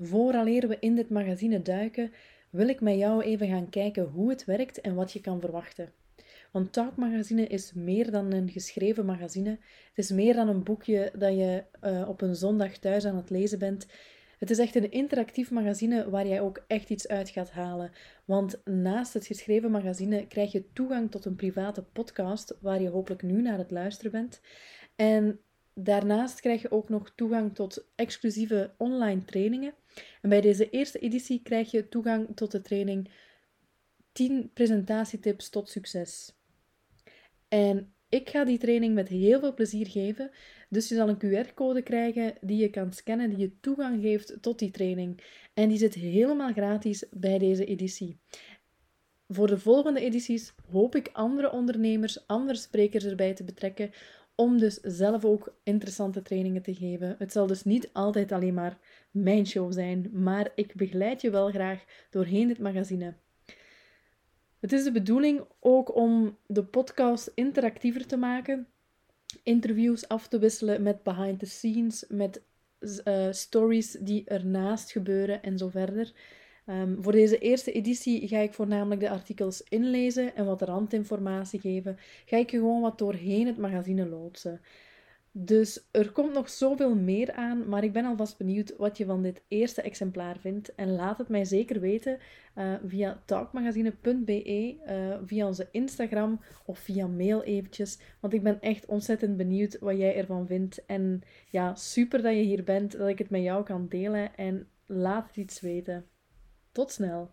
vooraleer we in dit magazine duiken, wil ik met jou even gaan kijken hoe het werkt en wat je kan verwachten. Want Talk Magazine is meer dan een geschreven magazine. Het is meer dan een boekje dat je uh, op een zondag thuis aan het lezen bent. Het is echt een interactief magazine waar jij ook echt iets uit gaat halen. Want naast het geschreven magazine krijg je toegang tot een private podcast waar je hopelijk nu naar het luisteren bent. En daarnaast krijg je ook nog toegang tot exclusieve online trainingen. En bij deze eerste editie krijg je toegang tot de training 10 presentatietips tot succes. En ik ga die training met heel veel plezier geven. Dus je zal een QR-code krijgen die je kan scannen, die je toegang geeft tot die training. En die zit helemaal gratis bij deze editie. Voor de volgende edities hoop ik andere ondernemers, andere sprekers erbij te betrekken, om dus zelf ook interessante trainingen te geven. Het zal dus niet altijd alleen maar mijn show zijn, maar ik begeleid je wel graag doorheen dit magazine. Het is de bedoeling ook om de podcast interactiever te maken, interviews af te wisselen met behind the scenes, met uh, stories die ernaast gebeuren en zo verder. Um, voor deze eerste editie ga ik voornamelijk de artikels inlezen en wat randinformatie geven. Ga ik je gewoon wat doorheen het magazine loodsen. Dus er komt nog zoveel meer aan, maar ik ben alvast benieuwd wat je van dit eerste exemplaar vindt. En laat het mij zeker weten uh, via talkmagazine.be, uh, via onze Instagram of via mail eventjes. Want ik ben echt ontzettend benieuwd wat jij ervan vindt. En ja, super dat je hier bent, dat ik het met jou kan delen. En laat het iets weten. Tot snel!